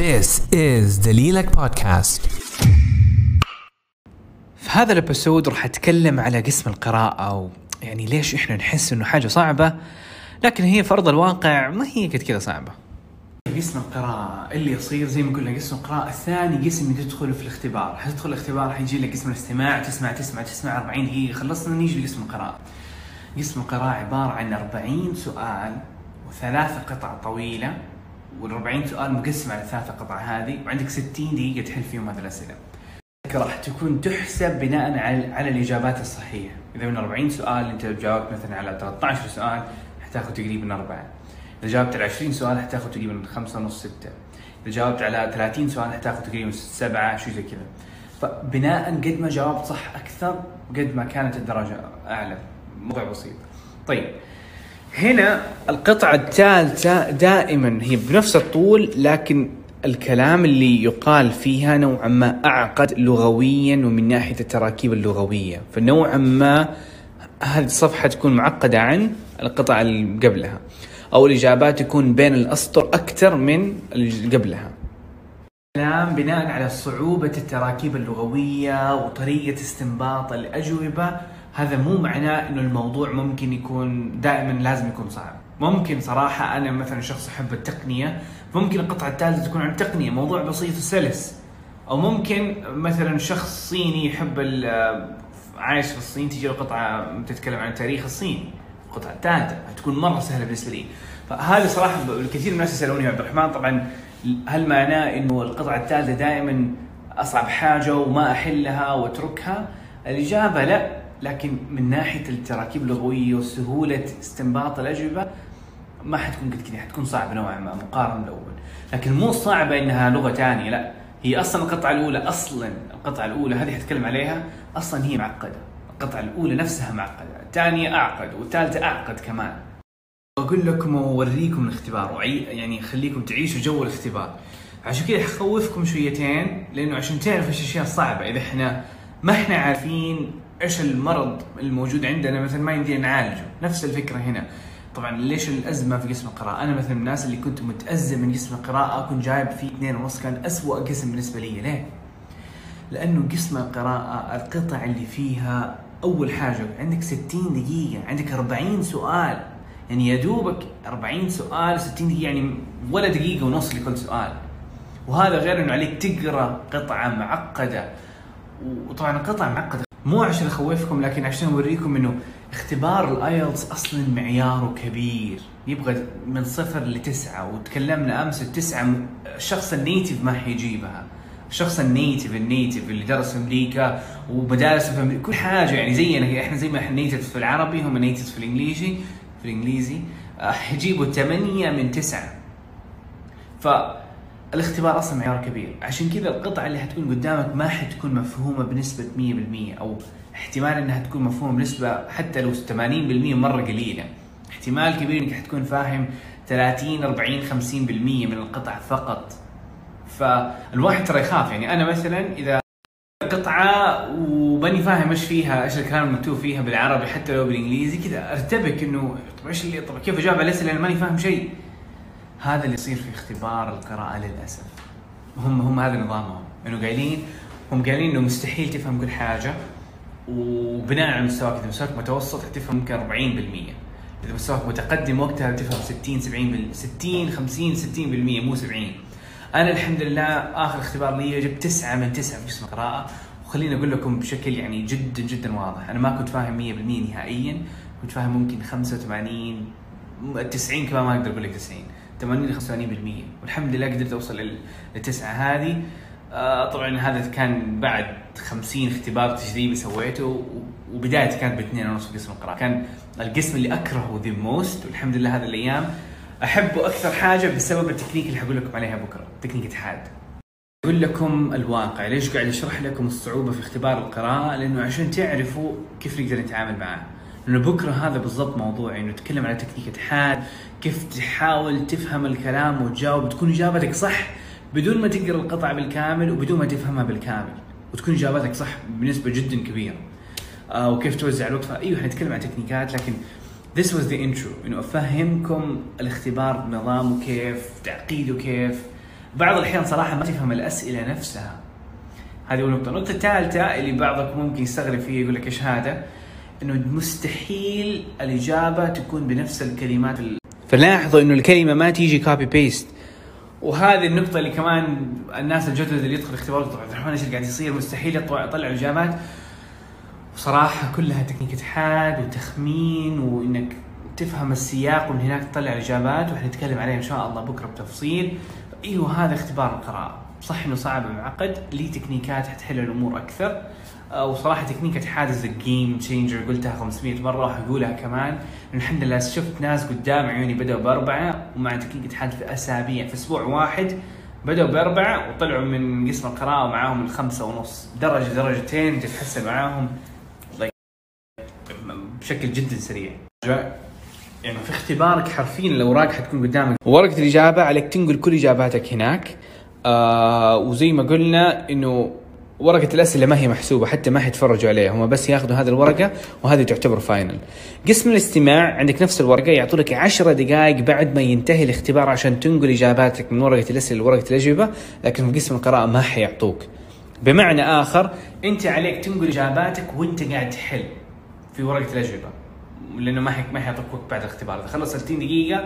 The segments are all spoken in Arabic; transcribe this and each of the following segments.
This is دليلك بودكاست في هذا الابيسود راح أتكلم على قسم القراءة و يعني ليش إحنا نحس إنه حاجة صعبة لكن هي في ارض الواقع ما هي قد كذا صعبة. قسم القراءة اللي يصير زي ما قلنا قسم القراءة الثاني قسم اللي تدخل في الاختبار، حتدخل الاختبار حيجي لك قسم الاستماع تسمع تسمع تسمع 40 دقيقة خلصنا نيجي لقسم القراءة. قسم القراءة عبارة عن 40 سؤال وثلاث قطع طويلة وال 40 سؤال مقسم على ثلاث قطع هذه وعندك 60 دقيقة تحل فيهم هذه الأسئلة. راح تكون تحسب بناء على على الإجابات الصحيحة، إذا من 40 سؤال أنت جاوبت مثلا على 13 سؤال حتاخذ تقريبا أربعة. إذا جاوبت على 20 سؤال حتاخذ تقريبا خمسة ونص ستة. إذا جاوبت على 30 سؤال حتاخذ تقريبا سبعة شيء زي كذا. فبناء قد ما جاوبت صح أكثر قد ما كانت الدرجة أعلى. موضوع بسيط. طيب هنا القطعة الثالثة دائما هي بنفس الطول لكن الكلام اللي يقال فيها نوعا ما أعقد لغويا ومن ناحية التراكيب اللغوية. فنوعا ما هذه الصفحة تكون معقدة عن القطع اللي قبلها أو الإجابات تكون بين الأسطر أكثر من اللي قبلها. كلام بناء على صعوبة التراكيب اللغوية وطريقة استنباط الأجوبة هذا مو معناه إنه الموضوع ممكن يكون دائما لازم يكون صعب. ممكن صراحة أنا مثلا شخص أحب التقنية ممكن القطعة الثالثة تكون عن التقنية موضوع بسيط وسلس أو ممكن مثلا شخص صيني يحب عايش في الصين تجي قطعة تتكلم عن تاريخ الصين القطعة الثالثة تكون مرة سهلة بالنسبة لي. فهذه صراحة الكثير من الناس يسألوني عبد الرحمن طبعا هل معناه إنه القطعة الثالثة دائما أصعب حاجة وما أحلها وأتركها؟ الإجابة لا. لكن من ناحية التراكيب اللغوية وسهولة استنباط الأجوبة ما حتكون قد كذا حتكون صعبة نوعا ما مقارنة بالأول. لكن مو صعبة إنها لغة ثانية لا. هي أصلا القطعة الأولى أصلا القطعة الأولى هذه حتكلم عليها أصلا هي معقدة. القطعة الأولى نفسها معقدة الثانية أعقد والثالثة أعقد كمان. أقول لكم وأوريكم الاختبار وعي يعني خليكم تعيشوا جو الاختبار. عشان كذا حخوفكم شويتين لأنه عشان تعرفوا إيش الأشياء الصعبة إذا إحنا ما إحنا عارفين إيش المرض الموجود عندنا مثلا ما يمدينا نعالجه نفس الفكرة هنا. طبعا ليش الأزمة في قسم القراءة؟ أنا مثلا من الناس اللي كنت متأزم من قسم القراءة كنت جايب فيه اثنين ونص كان اسوء قسم بالنسبة لي. ليه؟ لأنه قسم القراءة القطع اللي فيها أول حاجة عندك 60 دقيقة عندك 40 سؤال. يعني يا دوبك 40 سؤال 60 دقيقة يعني ولا دقيقة ونص لكل سؤال. وهذا غير إنه عليك تقرأ قطعة معقدة. وطبعا القطعة معقدة مو عشان أخوفكم لكن عشان أوريكم إنه اختبار الآيلتس أصلا معياره كبير. يبغى من صفر لتسعة وتكلمنا أمس التسعة الشخص ال native ما حيجيبها. الشخص ال native ال native اللي درس في أمريكا ومدارس في أمريكا كل حاجة. يعني زينا إحنا زي ما إحنا native في العربي هم native في الإنجليزي في الإنجليزي. حيجيبوا 8 من 9 ف الاختبار أصلا معيار كبير. عشان كذا القطعة اللي حتكون قدامك ما حتكون مفهومة بنسبة 100% أو احتمال إنها تكون مفهومة بنسبة حتى لو 80% مرة قليلة. احتمال كبير إنك حتكون فاهم 30 40 50% من القطع فقط. فالواحد ترى يخاف. يعني أنا مثلا إذا قطعة وماني فاهم إيش فيها إيش الكلام المكتوب فيها بالعربي حتى لو بالإنجليزي كذا أرتبك إنه طب إيش اللي طب كيف أجاوب على الأسئلة؟ أنا ماني فاهم شيء. هذا اللي يصير في اختبار القراءة للأسف. هم هم هذا نظامهم. إنه قايلين هم قايلين إنه مستحيل تفهم كل حاجة وبناء على مستواك إذا مستواك متوسط حتفهم يمكن 40% إذا مستواك متقدم وقتها تفهم 60 70 60 50 60% مو 70 أنا الحمد لله آخر اختبار لي جبت 9 من 9 في قسم القراءة. وخليني أقول لكم بشكل يعني جدا جدا واضح. أنا ما كنت فاهم 100% نهائيا. كنت فاهم ممكن 85 90 كمان ما أقدر أقول لك 90 80 ل 85% والحمد لله قدرت أوصل للتسعه هذه آه طبعا هذا كان بعد 50 اختبار تجريبي سويته وبدايتي كانت باثنين ونص في قسم القراءة. كان القسم اللي أكرهه the most والحمد لله هذه الأيام احبه أكثر حاجة بسبب التكنيك اللي حقول لكم عليها بكرة تكنيك اتحاد. أقول لكم الواقع ليش قاعد أشرح لكم الصعوبة في اختبار القراءة؟ لأنه عشان تعرفوا كيف نقدر نتعامل معاه لأنه بكرة هذا بالضبط موضوع انه نتكلم على تكنيك اتحاد كيف تحاول تفهم الكلام وتجاوب تكون إجابتك صح بدون ما تقرأ القطعه بالكامل وبدون ما تفهمها بالكامل وتكون اجابتك صح بنسبة جدا كبيرة. آه وكيف توزع الوقت إيوه حنتكلم عن تكنيكات لكن this was the intro إنه أفهمكم الاختبار نظامه كيف تعقيده كيف. بعض الأحيان صراحة ما تفهم الأسئلة نفسها. هذه أول نقطة. النقطة الثالثة اللي بعضكم ممكن يستغرب فيها يقول لك إيش هذا؟ إنه مستحيل الإجابة تكون بنفس الكلمات ال... فلاحظوا إنه الكلمة ما تيجي copy paste وهذه النقطة اللي كمان الناس الجدد اللي يدخل اختبار عبد الرحمن إيش اللي قاعد يصير؟ مستحيل يطلع الاجابات وصراحة كلها تكنيك حاد وتخمين وإنك تفهم السياق ومن هناك تطلع الاجابات وحنتكلم عليه إن شاء الله بكرة بتفصيل. أيوه هذا اختبار القراءة. صح إنه صعب ومعقد ليه تكنيكات حتحل الأمور أكثر؟ وصراحه تكنيك حادث ال game changer قلتها 500 مرة وحقولها كمان. الحمد لله شفت ناس قدام عيوني بدأوا بأربعة ومع تكنيك حادث في أسابيع في أسبوع واحد بدأوا بأربعة وطلعوا من قسم القراءة ومعاهم الخمسة ونص. درجة درجتين تتحسن معاهم. بشكل جدا سريع. يعني في اختبارك حرفيا الأوراق حتكون قدامك. ورقه الإجابة عليك تنقل كل إجاباتك هناك. آه وزي ما قلنا إنه ورقة الأسئلة ما هي محسوبة حتى ما حيتفرجوا عليها هم بس ياخذوا هذه الورقة وهذه تعتبر فاينل قسم الاستماع عندك نفس الورقة يعطوا لك 10 دقائق بعد ما ينتهي الاختبار عشان تنقل إجاباتك من ورقة الأسئلة لورقة الأجوبة لكن في قسم القراءة ما حيعطوك. بمعنى آخر أنت عليك تنقل إجاباتك وأنت قاعد تحل في ورقة الأجوبة لأنه ما حيعطوك وقت بعد الاختبار. إذا خلص 30 دقيقة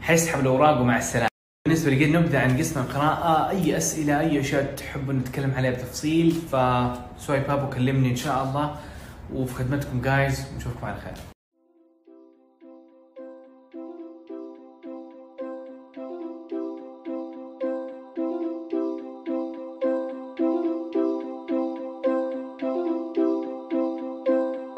حيسحب الأوراق ومع السلامة. بالنسبة لي نبدأ عن قسم القراءة أي أسئلة أي أشياء تحبوا نتكلم عليها بتفصيل فسوايب اب وكلمني إن شاء الله. وفي خدمتكم جايز ونشوفكم على خير.